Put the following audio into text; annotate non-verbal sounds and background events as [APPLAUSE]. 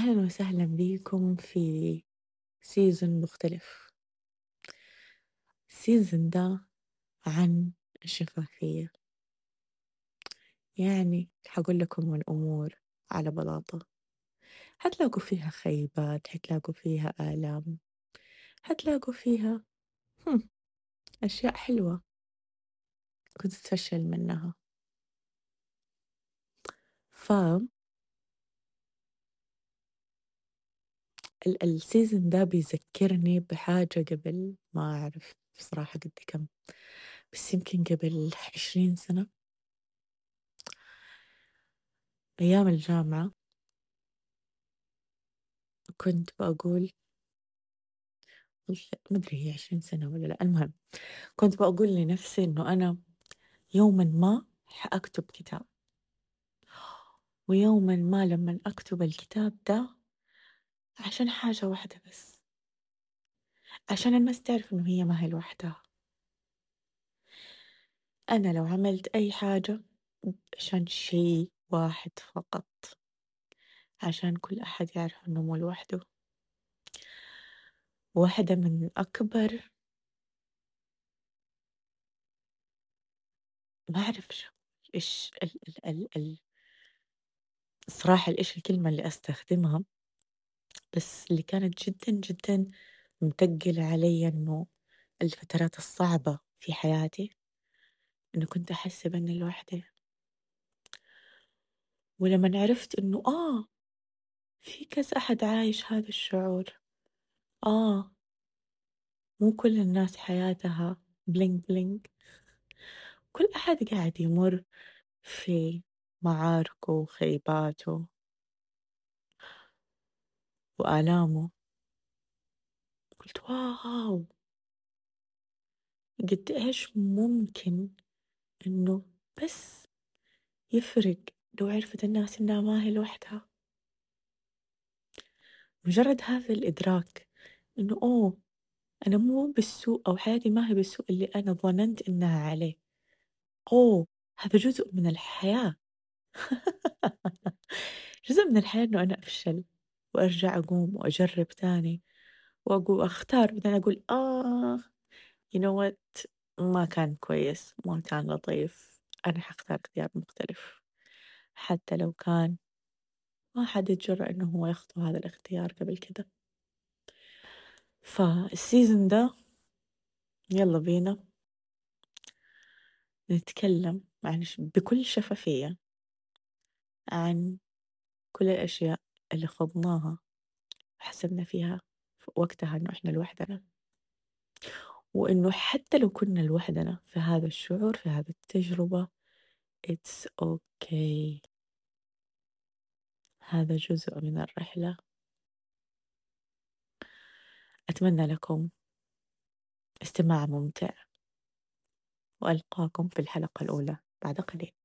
أهلا وسهلا بيكم في سيزن مختلف. السيزن ده عن الشفافية. يعني حقول لكم الأمور على بلاطة. حتلاقوا فيها خيبات حتلاقوا فيها آلام حتلاقوا فيها أشياء حلوة كنت تفشل منها. ف السيزن ده بيذكرني بحاجة قبل ما أعرف بصراحة قد كم بس يمكن قبل عشرين سنة. أيام الجامعة كنت بقول ما أدري هي عشرين سنة ولا لأ المهم كنت بقول لنفسي إنه أنا يوما ما حأكتب كتاب. ويوما ما لما أكتب الكتاب ده عشان حاجة واحدة بس. عشان الناس تعرف إنه هي ما هي لوحدها. أنا لو عملت أي حاجة عشان شيء واحد فقط. عشان كل أحد يعرف إنه مو لوحده. واحدة من أكبر ما أعرف إيش ال ال ال ال الصراحة إيش الكلمة اللي أستخدمها. بس اللي كانت جدا جدا متقلة علي إنه الفترات الصعبة في حياتي. إنه كنت أحس بإني لوحدي. ولما عرفت إنه آه في كذا أحد عايش هذا الشعور. آه مو كل الناس حياتها bling bling كل أحد قاعد يمر في معاركه وخيباته. وآلامه. قلت wow! قد إيش ممكن إنه بس يفرق لو عرفت الناس إنها ما هي لوحدها؟ مجرد هذا الإدراك إنه أوه أنا مو بالسوء أو حياتي ما هي بالسوء اللي أنا ظننت إنها عليه. أوه هذا جزء من الحياة. [LAUGHS] جزء من الحياة إنه أنا أفشل. وأرجع أقوم وأجرب تاني وأقول أختار بعدين أقول آه you know what ما كان كويس ما كان لطيف أنا حختار اختيار مختلف. حتى لو كان ما حد يتجرأ إنه هو يخطو هذا الاختيار قبل كده. فالسيزن ده يلا بينا نتكلم عن بكل شفافية عن كل الأشياء. اللي خضناها وحسبنا فيها في وقتها إنه إحنا لوحدنا. وإنه حتى لو كنا لوحدنا في هذا الشعور في هذه التجربة it's okay. هذا جزء من الرحلة. أتمنى لكم استماع ممتع وألقاكم في الحلقة الأولى بعد قليل.